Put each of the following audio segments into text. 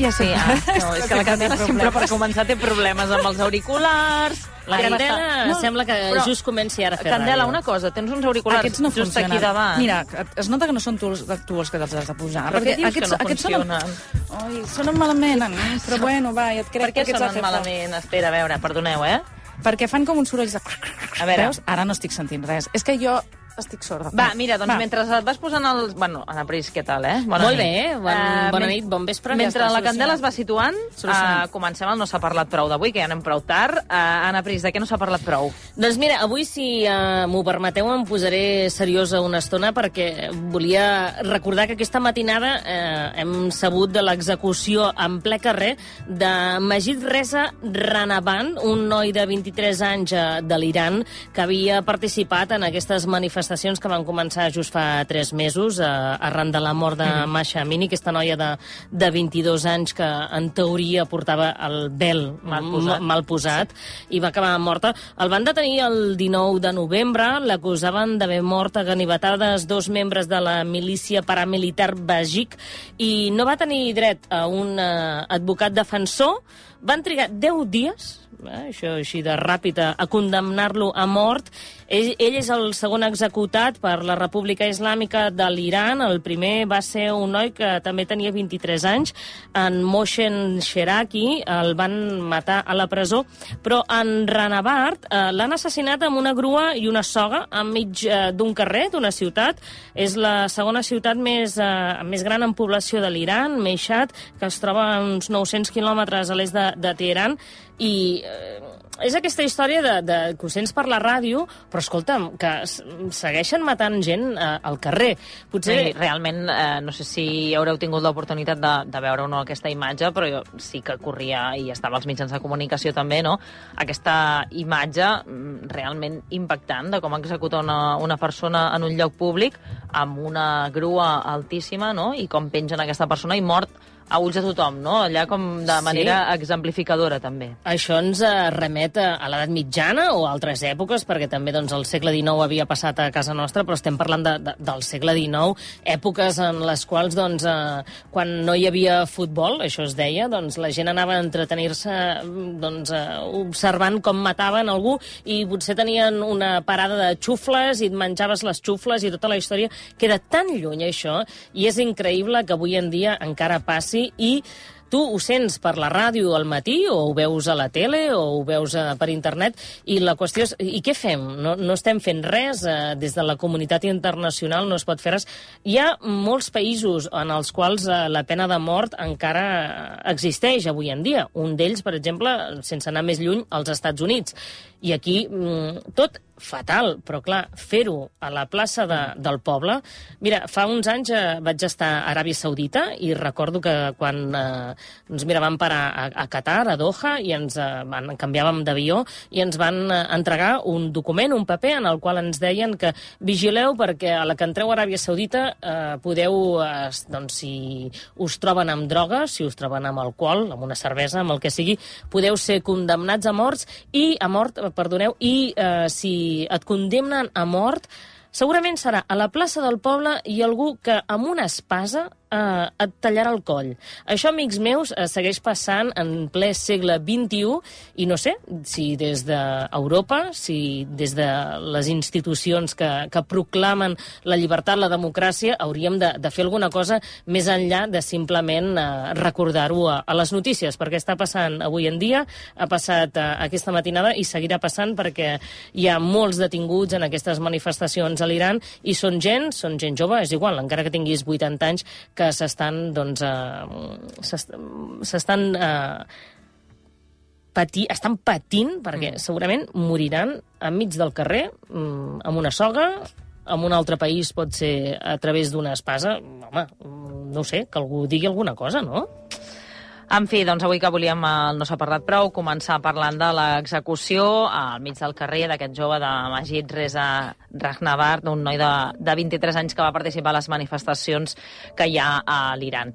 Ja sé. Sí, ah, no, és que la Candela sempre per començar té problemes amb els auriculars. La Candela no, sembla que però, just comenci ara a fer Candela, ràdio. una cosa, tens uns auriculars Aquests no just funcionen. aquí davant. Mira, es nota que no són tu, tu els que te'ls has de posar. Però què dius que no aquests funcionen? Sonen, ai, sonen malament, mm, però bueno, va, ja et crec Per què que sonen malament? Espera, a veure, perdoneu, eh? Perquè fan com uns sorolls de... A veure. Veus? Ara no estic sentint res. És que jo estic sorda. Va, mira, doncs Va. mentre et vas posant els... Bueno, Anna Pris, què tal, eh? Bona Molt nit. bé, bon- Eh, bona nit, bon vespre, ja Mentre està la Candela es va situant, uh, comencem el No s'ha parlat prou d'avui, que ja anem prou tard. Uh, Anna Pris, de què no s'ha parlat prou? Doncs mira, avui, si uh, m'ho permeteu, em posaré seriosa una estona perquè volia recordar que aquesta matinada eh, hem sabut de l'execució en ple carrer de Majid Reza Ranavan, un noi de 23 anys eh, de l'Iran que havia participat en aquestes manifestacions que van començar just fa 3 mesos eh, arran de la mort de Masha Amini, aquesta noia de, de 22 anys que en teoria portava el vel Mal posat. mal posat i va acabar morta. El van detenir el 19 de novembre, l'acusaven d'haver mort a ganivetades dos membres de la milícia paramilitar Bajik i no va tenir dret a un eh, advocat defensor. Van trigar 10 dies eh, això així de ràpid, a, a condemnar-lo a mort. Ell, ell és el segon executat per la República Islàmica de l'Iran. El primer va ser un noi que també tenia 23 anys, en Moshen Sheraki, el van matar a la presó, però en Ranabart eh, l'han assassinat amb una grua i una soga enmig eh, d'un carrer d'una ciutat. És la segona ciutat més, eh, més gran en població de l'Iran, Meishat, que es troba a uns 900 quilòmetres a l'est de, de Teheran, i eh, és aquesta història de, de, sents per la ràdio, però escolta'm, que segueixen matant gent eh, al carrer. Potser... Sí, realment, eh, no sé si haureu tingut l'oportunitat de, de veure o no aquesta imatge, però jo sí que corria i estava als mitjans de comunicació també, no? Aquesta imatge mm, realment impactant de com executa una, una persona en un lloc públic amb una grua altíssima, no? I com pengen aquesta persona i mort a ulls de tothom, no? Allà com de Sí. manera exemplificadora, també. Això ens eh, remet a, l'edat mitjana o a altres èpoques, perquè també doncs, el segle XIX havia passat a casa nostra, però estem parlant de, de, del segle XIX, èpoques en les quals, doncs, eh, quan no hi havia futbol, això es deia, doncs, la gent anava a entretenir-se doncs, eh, observant com mataven algú i potser tenien una parada de xufles i et menjaves les xufles i tota la història queda tan lluny, això, i és increïble que avui en dia encara passi i Tu ho sents per la ràdio al matí o ho veus a la tele o ho veus eh, per internet i la qüestió és, i què fem? No, no estem fent res, eh, des de la comunitat internacional no es pot fer res. Hi ha molts països en els quals eh, la pena de mort encara existeix avui en dia. Un d'ells, per exemple, sense anar més lluny, als Estats Units. I aquí mm, tot fatal, però clar, fer-ho a la plaça de, del poble... Mira, fa uns anys eh, vaig estar a Aràbia Saudita i recordo que quan eh, doncs mira, parar a, a Qatar, a Doha, i ens eh, van, canviàvem d'avió i ens van eh, entregar un document, un paper, en el qual ens deien que vigileu perquè a la que entreu a Aràbia Saudita eh, podeu, eh, doncs, si us troben amb drogues, si us troben amb alcohol, amb una cervesa, amb el que sigui, podeu ser condemnats a morts i a mort, perdoneu, i eh, si et condemnen a mort, segurament serà a la plaça del poble i algú que amb una espasa eh, et tallarà el coll. Això, amics meus, eh, segueix passant en ple segle XXI i no sé si des d'Europa, si des de les institucions que, que proclamen la llibertat, la democràcia, hauríem de, de fer alguna cosa més enllà de simplement eh, recordar-ho a, a les notícies, perquè està passant avui en dia, ha passat eh, aquesta matinada i seguirà passant perquè hi ha molts detinguts en aquestes manifestacions a l'Iran i són gent, són gent jove, és igual, encara que tinguis 80 anys, que s'estan, doncs, eh, s'est- s'estan eh, patir, estan patint, perquè mm. segurament moriran enmig del carrer, mm, amb una soga, en un altre país pot ser a través d'una espasa. Home, no sé, que algú digui alguna cosa, no? En fi, doncs avui que volíem el No s'ha parlat prou, començar parlant de l'execució al mig del carrer d'aquest jove de Magid Reza Rahnavard, un noi de, de 23 anys que va participar a les manifestacions que hi ha a l'Iran.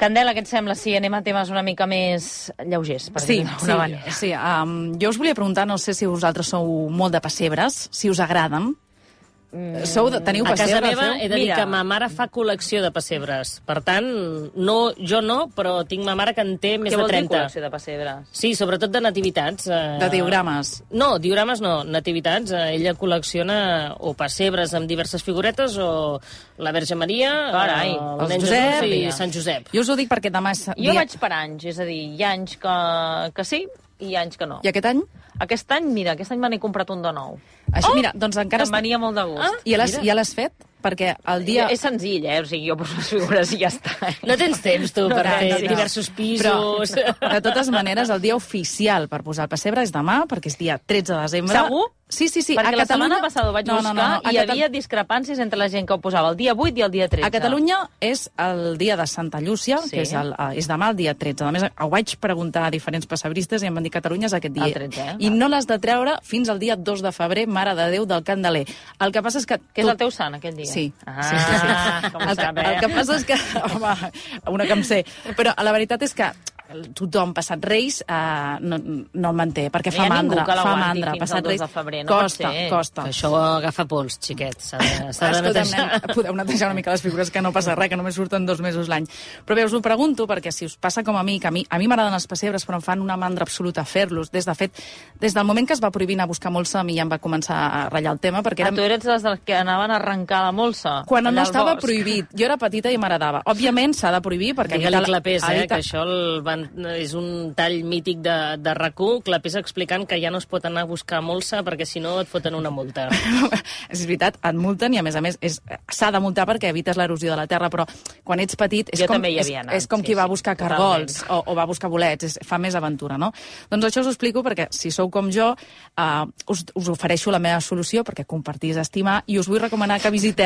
Candela, què et sembla si anem a temes una mica més lleugers, per Sí, dir-ho sí, manera? sí. Um, jo us volia preguntar, no sé si vosaltres sou molt de pessebres, si us agraden. Sou de, teniu A casa meva he de dir Mira. que ma mare fa col·lecció de pessebres. Per tant, no, jo no, però tinc ma mare que en té més Què de vol dir 30. col·lecció de pessebres? Sí, sobretot de nativitats. Eh... De diogrames. No, diorames no, nativitats. Eh, ella col·lecciona o pessebres amb diverses figuretes o la Verge Maria, Carai. Els el nen Josep. Jesús i Sant Josep. Jo us ho dic perquè demà és Jo vaig per anys, és a dir, hi ha anys que, que sí i hi ha anys que no. I aquest any? Aquest any, mira, aquest any me n'he comprat un de nou. Això, mira, doncs encara... em venia molt de gust. Ah, I ja l'has fet? Perquè el dia... És senzill, eh? O sigui, jo poso les figures i ja està. eh? No tens temps, tu, per No, fer no, diversos pisos. Però, de totes maneres, el dia oficial per posar el pessebre és demà, perquè és dia 13 de desembre. Segur? Sí, sí, sí. Perquè a la Catalunya... setmana passada ho vaig no, buscar no, no, no. i hi havia discrepàncies entre la gent que ho posava el dia 8 i el dia 13. A Catalunya és el dia de Santa Llúcia, Sí. que és, el, eh, és demà el dia 13. A més, ho vaig preguntar a diferents passebristes i em van dir Catalunya és aquest dia. El 13, eh? I no l'has de treure fins al dia 2 de febrer, Mare de Déu del Candeler. El que passa és que... Que és el teu sant, aquell dia? Sí. Ah, sí, sí, sí. com el, que, sap, eh? el que passa és que... Home, una que em sé. Però la veritat és que tothom passat Reis eh, no, no el manté, perquè No hi fa mandra. que fa l'aguanti mandra. fins Passat al 2 Reis de febrer, no costa, ser. costa. Que això agafa pols, xiquet. S'ha de, de netejar. nen, podeu netejar una mica les figures, que no passa res, que només surten dos mesos l'any. Però bé, us ho pregunto perquè si us passa com a mi, que a mi, a mi m'agraden els pessebres, però em fan una mandra absoluta fer-los. Des de fet, des del moment que es va prohibir anar a buscar molsa, a mi ja em va començar a ratllar el tema, perquè Ah, érem... tu eres les que anaven a arrencar la molsa? Quan allà no estava bosc? prohibit. Jo era petita i m'agradava. Òbviament s'ha de prohibir perquè... Digue-li Clapés, eh, evita- que això el van, és un tall mític de, de RAC1, Clapés explicant que ja no es pot anar a buscar molsa perquè si no et foten una multa. és veritat, et multen i a més a més és- s'ha de multar perquè evites l'erosió de la terra, però quan ets petit és Jo com, també hi és, havia anat, és com sí, qui va sí, a buscar cargols o, o va a buscar bolets, és, fa més aventura, no? Doncs això us ho explico perquè si sou com jo eh, us, us ofereixo la meva solució perquè compartir és estimar i us vull recomanar que visiteu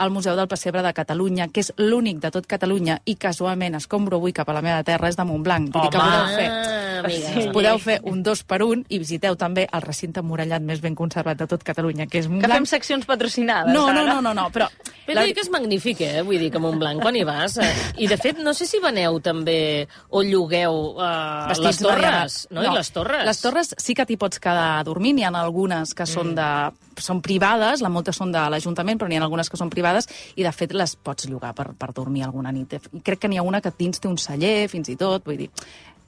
el Museu del Pessebre de Catalunya, que és l'únic de tot Catalunya i casualment escombro avui cap a la meva terra és de Montblanc. Vull dir que podeu fer Ah, amiga. Sí. podeu fer un dos per un i visiteu també el recinte murallat més ben conservat de tot Catalunya, que és Que Montblanc. fem seccions patrocinades, No, no, ara. no, no, no, però... Però la- que és magnífic, eh? Vull dir que Montblanc, quan hi vas... Eh? I, de fet, no sé si veneu també o llogueu eh, les torres, variades. no? I les torres. Les torres sí que t'hi pots quedar dormint. Hi ha algunes que són, de, són privades, la moltes són de l'Ajuntament, però n'hi ha algunes que són privades i, de fet, les pots llogar per, per dormir alguna nit. I crec que n'hi ha una que dins té un celler, fins i tot, vull dir...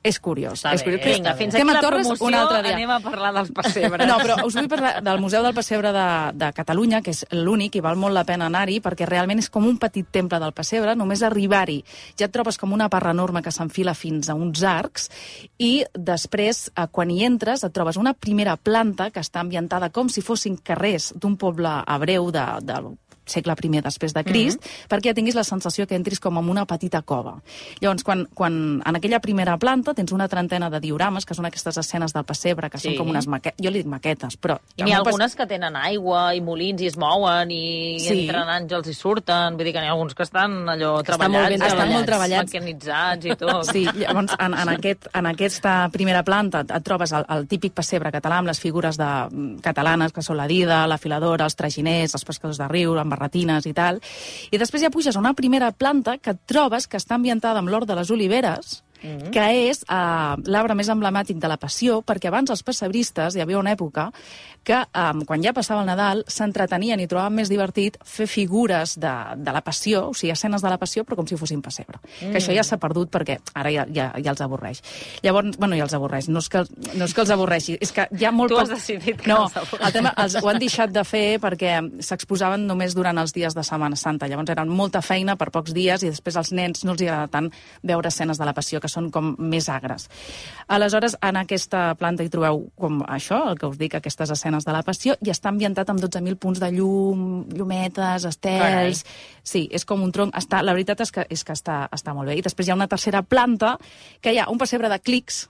És curiós. Està és curiós. Vinga, fins Tema aquí la torres, promoció, un altre dia. anem a parlar dels pessebres. No, però us vull parlar del Museu del Pessebre de, de Catalunya, que és l'únic i val molt la pena anar-hi, perquè realment és com un petit temple del Pessebre, només arribar-hi ja et trobes com una parra enorme que s'enfila fins a uns arcs, i després, eh, quan hi entres, et trobes una primera planta que està ambientada com si fossin carrers d'un poble hebreu de, del segle I després de Crist, mm -hmm. perquè ja tinguis la sensació que entris com en una petita cova. Llavors, quan, quan en aquella primera planta tens una trentena de diorames, que són aquestes escenes del pessebre, que Sí. són com unes maquetes, jo li dic maquetes, però... I n'hi ha algunes que tenen aigua i molins i es mouen i Sí. entren àngels i surten. Vull dir que n'hi ha alguns que estan allò estan treballats. molt ben Estan molt treballats. Mecanitzats i tot. Sí, llavors en, en, aquest, en aquesta primera planta et, et trobes el, el típic pessebre català amb les figures de, mm, catalanes, que són la dida, la filadora, els traginers, els pescadors de riu, amb barretines i tal. I després ja puges a una primera planta que et trobes que està ambientada amb l'hort de les oliveres, Mm -hmm. que és uh, l'arbre més emblemàtic de la passió, perquè abans els pessebristes, hi havia una època que um, quan ja passava el Nadal s'entretenien i trobaven més divertit fer figures de, de la passió, o sigui, escenes de la passió, però com si fossin pessebre. Mm. Que això ja s'ha perdut perquè ara ja, ja, ja els avorreix. Llavors, bueno, ja els avorreix, no és que, no és que els avorreixi, és que hi ha molt Tu has decidit que no, els avorreix. el tema, els, ho han deixat de fer perquè s'exposaven només durant els dies de Setmana Santa. Llavors eren molta feina per pocs dies i després als nens no els agrada tant veure escenes de la passió, que són com més agres. Aleshores, en aquesta planta hi trobeu com això, el que us dic, aquestes escenes de la passió, i està ambientat amb 12.000 punts de llum, llumetes, estels... Sí, és com un tronc. Està, la veritat és que, és que està, està molt bé. I després hi ha una tercera planta, que hi ha un pessebre de clics,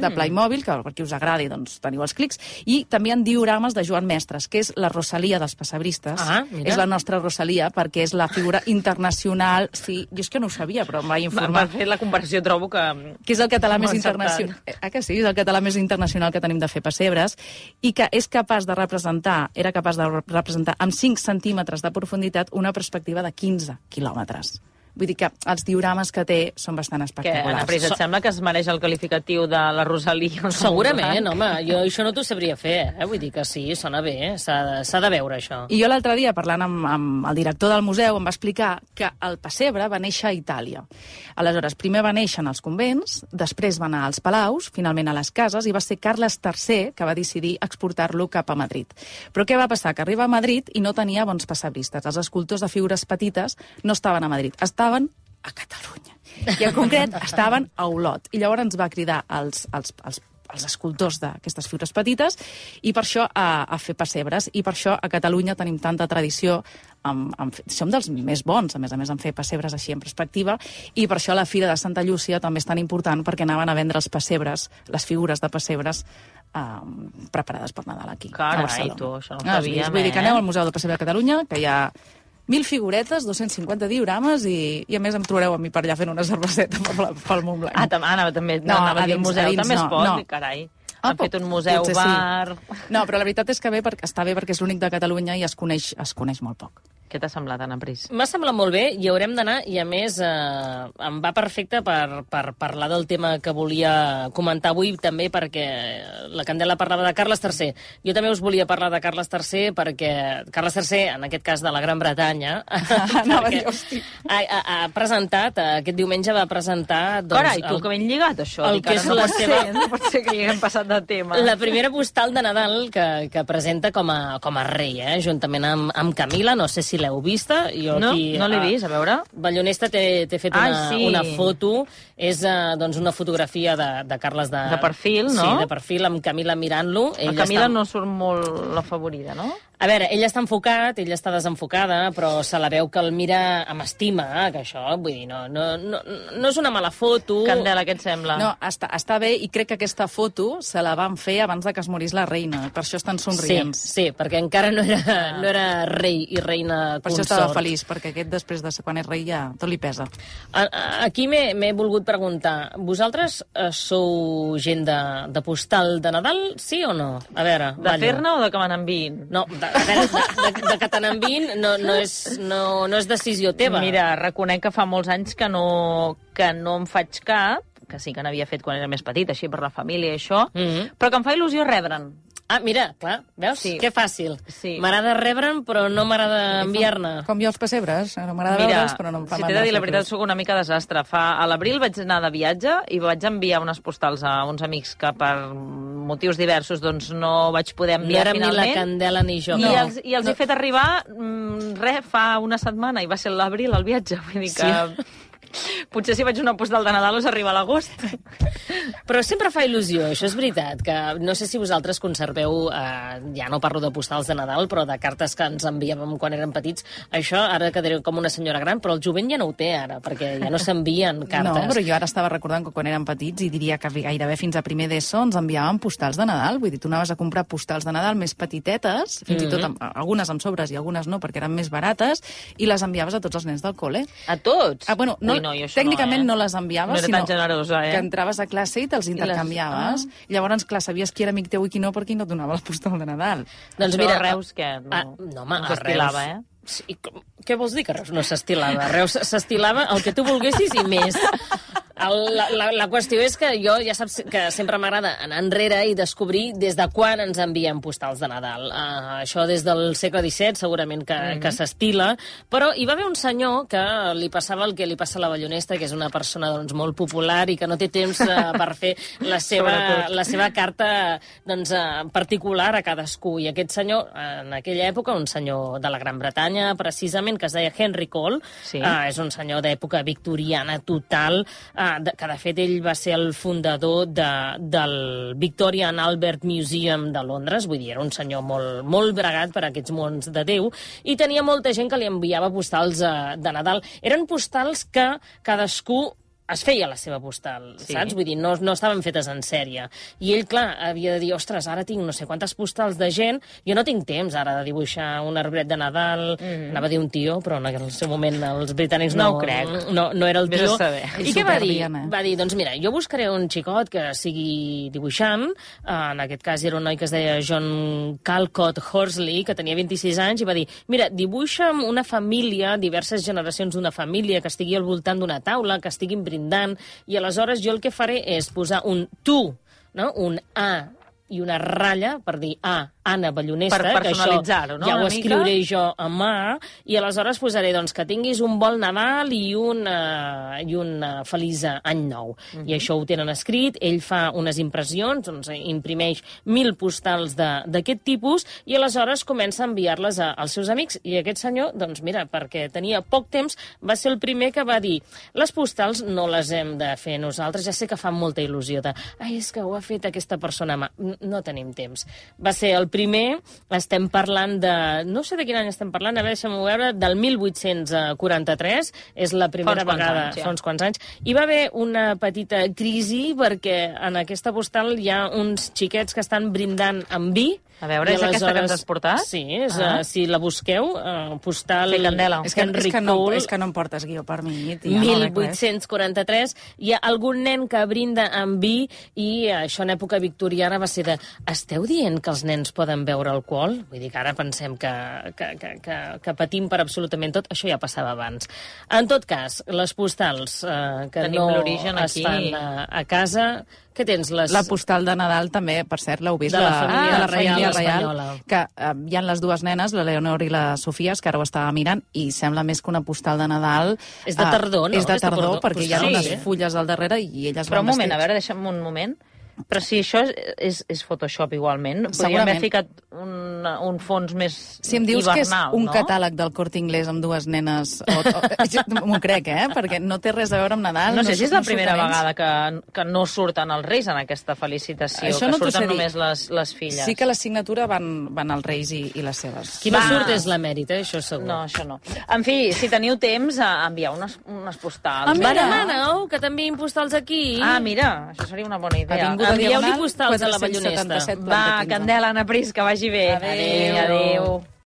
de Playmobil, que per qui us agradi doncs, teniu els clics, i també ha diorames de Joan Mestres, que és la Rosalia dels pessebristes. Ah, mira. és la nostra Rosalia, perquè és la figura internacional... Sí, jo és que no ho sabia, però em vaig informar Per fer la comparació trobo que... que és el català més internacional. Ah, que sí? És el català més internacional que tenim de fer pessebres i que és capaç de representar, era capaç de re- representar amb 5 centímetres de profunditat una perspectiva de 15 quilòmetres. Vull dir que els diorames que té són bastant Que, espectaculars. Ana Pris, et sembla que es mereix el qualificatiu de la Rosalia? Segurament, home, jo això no t'ho sabria fer, eh? vull dir que sí, sona bé, s'ha de, s'ha de veure això. I jo l'altre dia, parlant amb, amb el director del museu, em va explicar que el pessebre va néixer a Itàlia. Aleshores, primer va néixer en els convents, després va anar als palaus, finalment a les cases, i va ser Carles III que va decidir exportar-lo cap a Madrid. Però què va passar? Que arriba a Madrid i no tenia bons pessebristes. Els escultors de figures petites no estaven a Madrid, estaven a Catalunya. I en concret estaven a Olot. I llavors ens va cridar als, als, als els escultors d'aquestes figures petites i per això a, a fer pessebres i per això a Catalunya tenim tanta tradició amb, amb, fer- som dels més bons, a més a més, en fer pessebres així en perspectiva i per això la Fira de Santa Llúcia també és tan important perquè anaven a vendre els pessebres, les figures de pessebres um, preparades per Nadal aquí, Carai, a Barcelona. tu, això no ho Ah, sabíem, Vull dir que eh? aneu al Museu del Pessebre de Catalunya, que hi ha mil figuretes, 250 diorames i, i a més em trobareu a mi per allà fent una cerveseta pel, pel Montblanc. Ah, tam Anna, també, No, no, anava a dir dins- museu, dins també es pot, no. carai. Ah, Han fet un museu, potser sí. bar... No, però la veritat és que bé perquè, està bé perquè és l'únic de Catalunya i es coneix, es coneix molt poc. Què t'ha semblat, Anna Pris? M'ha semblat molt bé, hi haurem d'anar, i a més eh, em va perfecte per, per parlar del tema que volia comentar avui, també perquè la Candela parlava de Carles III. Jo també us volia parlar de Carles III perquè Carles III, en aquest cas de la Gran Bretanya, Anava a perquè dir, ha, ha, ha presentat, aquest diumenge va presentar... Doncs, Carai, tu, el- que ben lligat, això. el que és no la pot seva- Ser, no pot ser que hi haguem passat de tema. La primera postal de Nadal que, que presenta com a, com a rei, eh? juntament amb, amb Camila, no sé si l'heu vista. Jo No, aquí, no l'he vist, a veure. Ballonesta t'he fet Ai, una, sí. una foto, és uh, doncs una fotografia de, de Carles de... De perfil, no? Sí, de perfil, amb Camila mirant-lo. La Camila està... no surt molt la favorida, no? A veure, ell està enfocat, ella està desenfocada, però se la veu que el mira amb estima, eh, que això, vull dir, no, no, no, no és una mala foto. Candela, què et sembla? No, està, està bé i crec que aquesta foto se la van fer abans de que es morís la reina, per això estan Sí, somrients. sí, perquè encara no era, no era rei i reina Per això consort. estava feliç, perquè aquest després de ser quan és rei ja tot li pesa. A- a- Aquí m'he volgut preguntar, vosaltres eh, sou gent de, de postal de Nadal, sí o no? A veure, De fer-ne o de que me n'enviïn? No, de, a veure, de, de, de que te n'enviïn no, no, és, no, no és decisió teva. Mira, reconec que fa molts anys que no, que no em faig cap, que sí que n'havia fet quan era més petit, així per la família i això, Mhm. però que em fa il·lusió rebre'n. Ah, mira, clar, veus? Sí. Que fàcil. Sí. M'agrada rebre'n, però no m'agrada enviar-ne. Com jo els pessebres, no m'agrada veure'ls, però no em fa si t'he de dir la veritat, sóc una mica desastre. Fa, a l'abril vaig anar de viatge i vaig enviar unes postals a uns amics que per motius diversos doncs, no vaig poder No enviar érem ni la finalment. Candela ni jo. I, No. els, I els he fet arribar mm, res, fa una setmana, i va ser l'abril el viatge. Vull dir que potser si vaig una postal de Nadal us arriba a l'agost. Però sempre fa il·lusió, això és veritat, que no sé si vosaltres conserveu, eh, ja no parlo de postals de Nadal, però de cartes que ens enviàvem quan érem petits, això ara quedaré com una senyora gran, però el jovent ja no ho té ara, perquè ja no s'envien cartes. No, però jo ara estava recordant que quan érem petits i diria que gairebé fins a primer d'ESO ens enviaven postals de Nadal. Vull dir, tu anaves a comprar postals de Nadal més petitetes, fins i tot amb, algunes amb sobres i algunes no, perquè eren més barates, i les enviaves a tots els nens del col·le. A tots? Ah, bueno, no, no, jo això tècnicament no, no, eh? les enviaves, No sinó generosa, eh? que entraves a classe i te'ls les- intercanviaves. ah. I llavors, clar, sabies qui era amic teu i qui no perquè no et donava la postal de Nadal. Doncs mira, a Reus, què? No, Ah, no, home, no s'estilava, eh? Sí, com, què vols dir que Reus no s'estilava? Reus s'estilava el que tu volguessis i més. El, la, la, la qüestió és que jo ja saps que sempre m'agrada anar enrere i descobrir des de quan ens envien postals de Nadal. Uh, això des del segle XVII segurament que, mm -hmm. que s'estila, però hi va haver un senyor que li passava el que li passa a la Ballonesta, que és una persona doncs, molt popular i que no té temps uh, per fer la seva, la seva carta doncs, uh, particular a cadascú. I aquest senyor, en aquella època, un senyor de la Gran Bretanya, precisament, que es deia Henry Cole, Sí. uh, és un senyor d'època victoriana total, uh, que de fet ell va ser el fundador de, del Victoria and Albert Museum de Londres, vull dir, era un senyor molt, molt bregat per aquests mons de Déu, i tenia molta gent que li enviava postals uh, de Nadal. Eren postals que cadascú es feia la seva postal, Sí. saps? Vull dir, no, no estaven fetes en sèrie. I ell, clar, havia de dir, ostres, ara tinc no sé quantes postals de gent, jo no tinc temps ara de dibuixar un arbret de Nadal, mm. anava a dir un tio, però en el seu moment els britànics no, No ho crec. no, no era el tio. saber. I què va dir? Eh? Va dir, doncs mira, jo buscaré un xicot que sigui dibuixant, en aquest cas era un noi que es deia John Calcott Horsley, que tenia 26 anys, i va dir, mira, dibuixa'm una família, diverses generacions d'una família, que estigui al voltant d'una taula, que estiguin brindant, i aleshores jo el que faré és posar un tu, no? un A i una ratlla per dir A, Anna Ballonesta, Per que això no, ja ho escriuré jo a mà, i aleshores posaré doncs, que tinguis un bon Nadal i un, uh, i un uh, feliç any nou. I això ho tenen escrit, ell fa unes impressions, doncs, imprimeix mil postals de- d'aquest tipus i aleshores comença a enviar-les als seus amics. I aquest senyor, doncs mira, perquè tenia poc temps, va ser el primer que va dir les postals no les hem de fer nosaltres, ja sé que fa molta il·lusió de ai, és que ho ha fet aquesta persona mà. No tenim temps. Va ser el primer, estem parlant de... No sé de quin any estem parlant, a veure, deixa'm veure, del 1843, és la primera quants vegada, anys, ja. fa uns quants anys. Hi va haver una petita crisi perquè en aquesta postal hi ha uns xiquets que estan brindant amb vi. A veure, i és aquesta que ens has portat? Sí, és, Ah. uh, si la busqueu, uh, postal... Fer candela. És que, és, que no, és que no em portes guió per mi, tia. no veig res. 1843, hi ha algun nen que brinda amb vi i això en època victoriana va ser de esteu dient que els nens poden beure alcohol? Vull dir que ara pensem que, que, que, que, que patim per absolutament tot. Això ja passava abans. En tot cas, les postals eh, que Tenim no l'origen es aquí. fan a, a casa... Què tens? Les... La postal de Nadal també, per cert, l'heu vist, De la la, família de la reial família espanyola. reial, que eh, hi ha les dues nenes, la Leonor i la Sofia, que ara ho estava mirant, i sembla més que una postal de Nadal... És de eh, tardor, no? És de És de tardor, tardor, perquè hi ha unes Sí, eh? fulles al darrere i elles Però un moment, a vestits. veure, deixa'm un moment. Però si això és, és, és Photoshop igualment, podríem haver ficat un, un fons més Si em dius hivernal, que és un no? catàleg del Corte Inglés amb dues nenes, o, o, m'ho crec, eh? Perquè no té res a veure amb Nadal. No sé si és la no primera vegada que, que no surten els reis en aquesta felicitació, Això que no surten només les, les filles. Sí que la signatura van, van als reis i, i les seves. Qui no surt és l'emèrit, eh? això segur. No, això no. En fi, si teniu temps, a enviar unes, unes postals. Ah, mira. Va, demaneu que t'enviïn postals aquí. Ah, mira, això seria una bona idea. Avinguda Envieu-li Diagonal, postals a la 477 Ballonesta. Va, 15. Candela, Anna Pris, que vagi bé. Adéu. Adéu.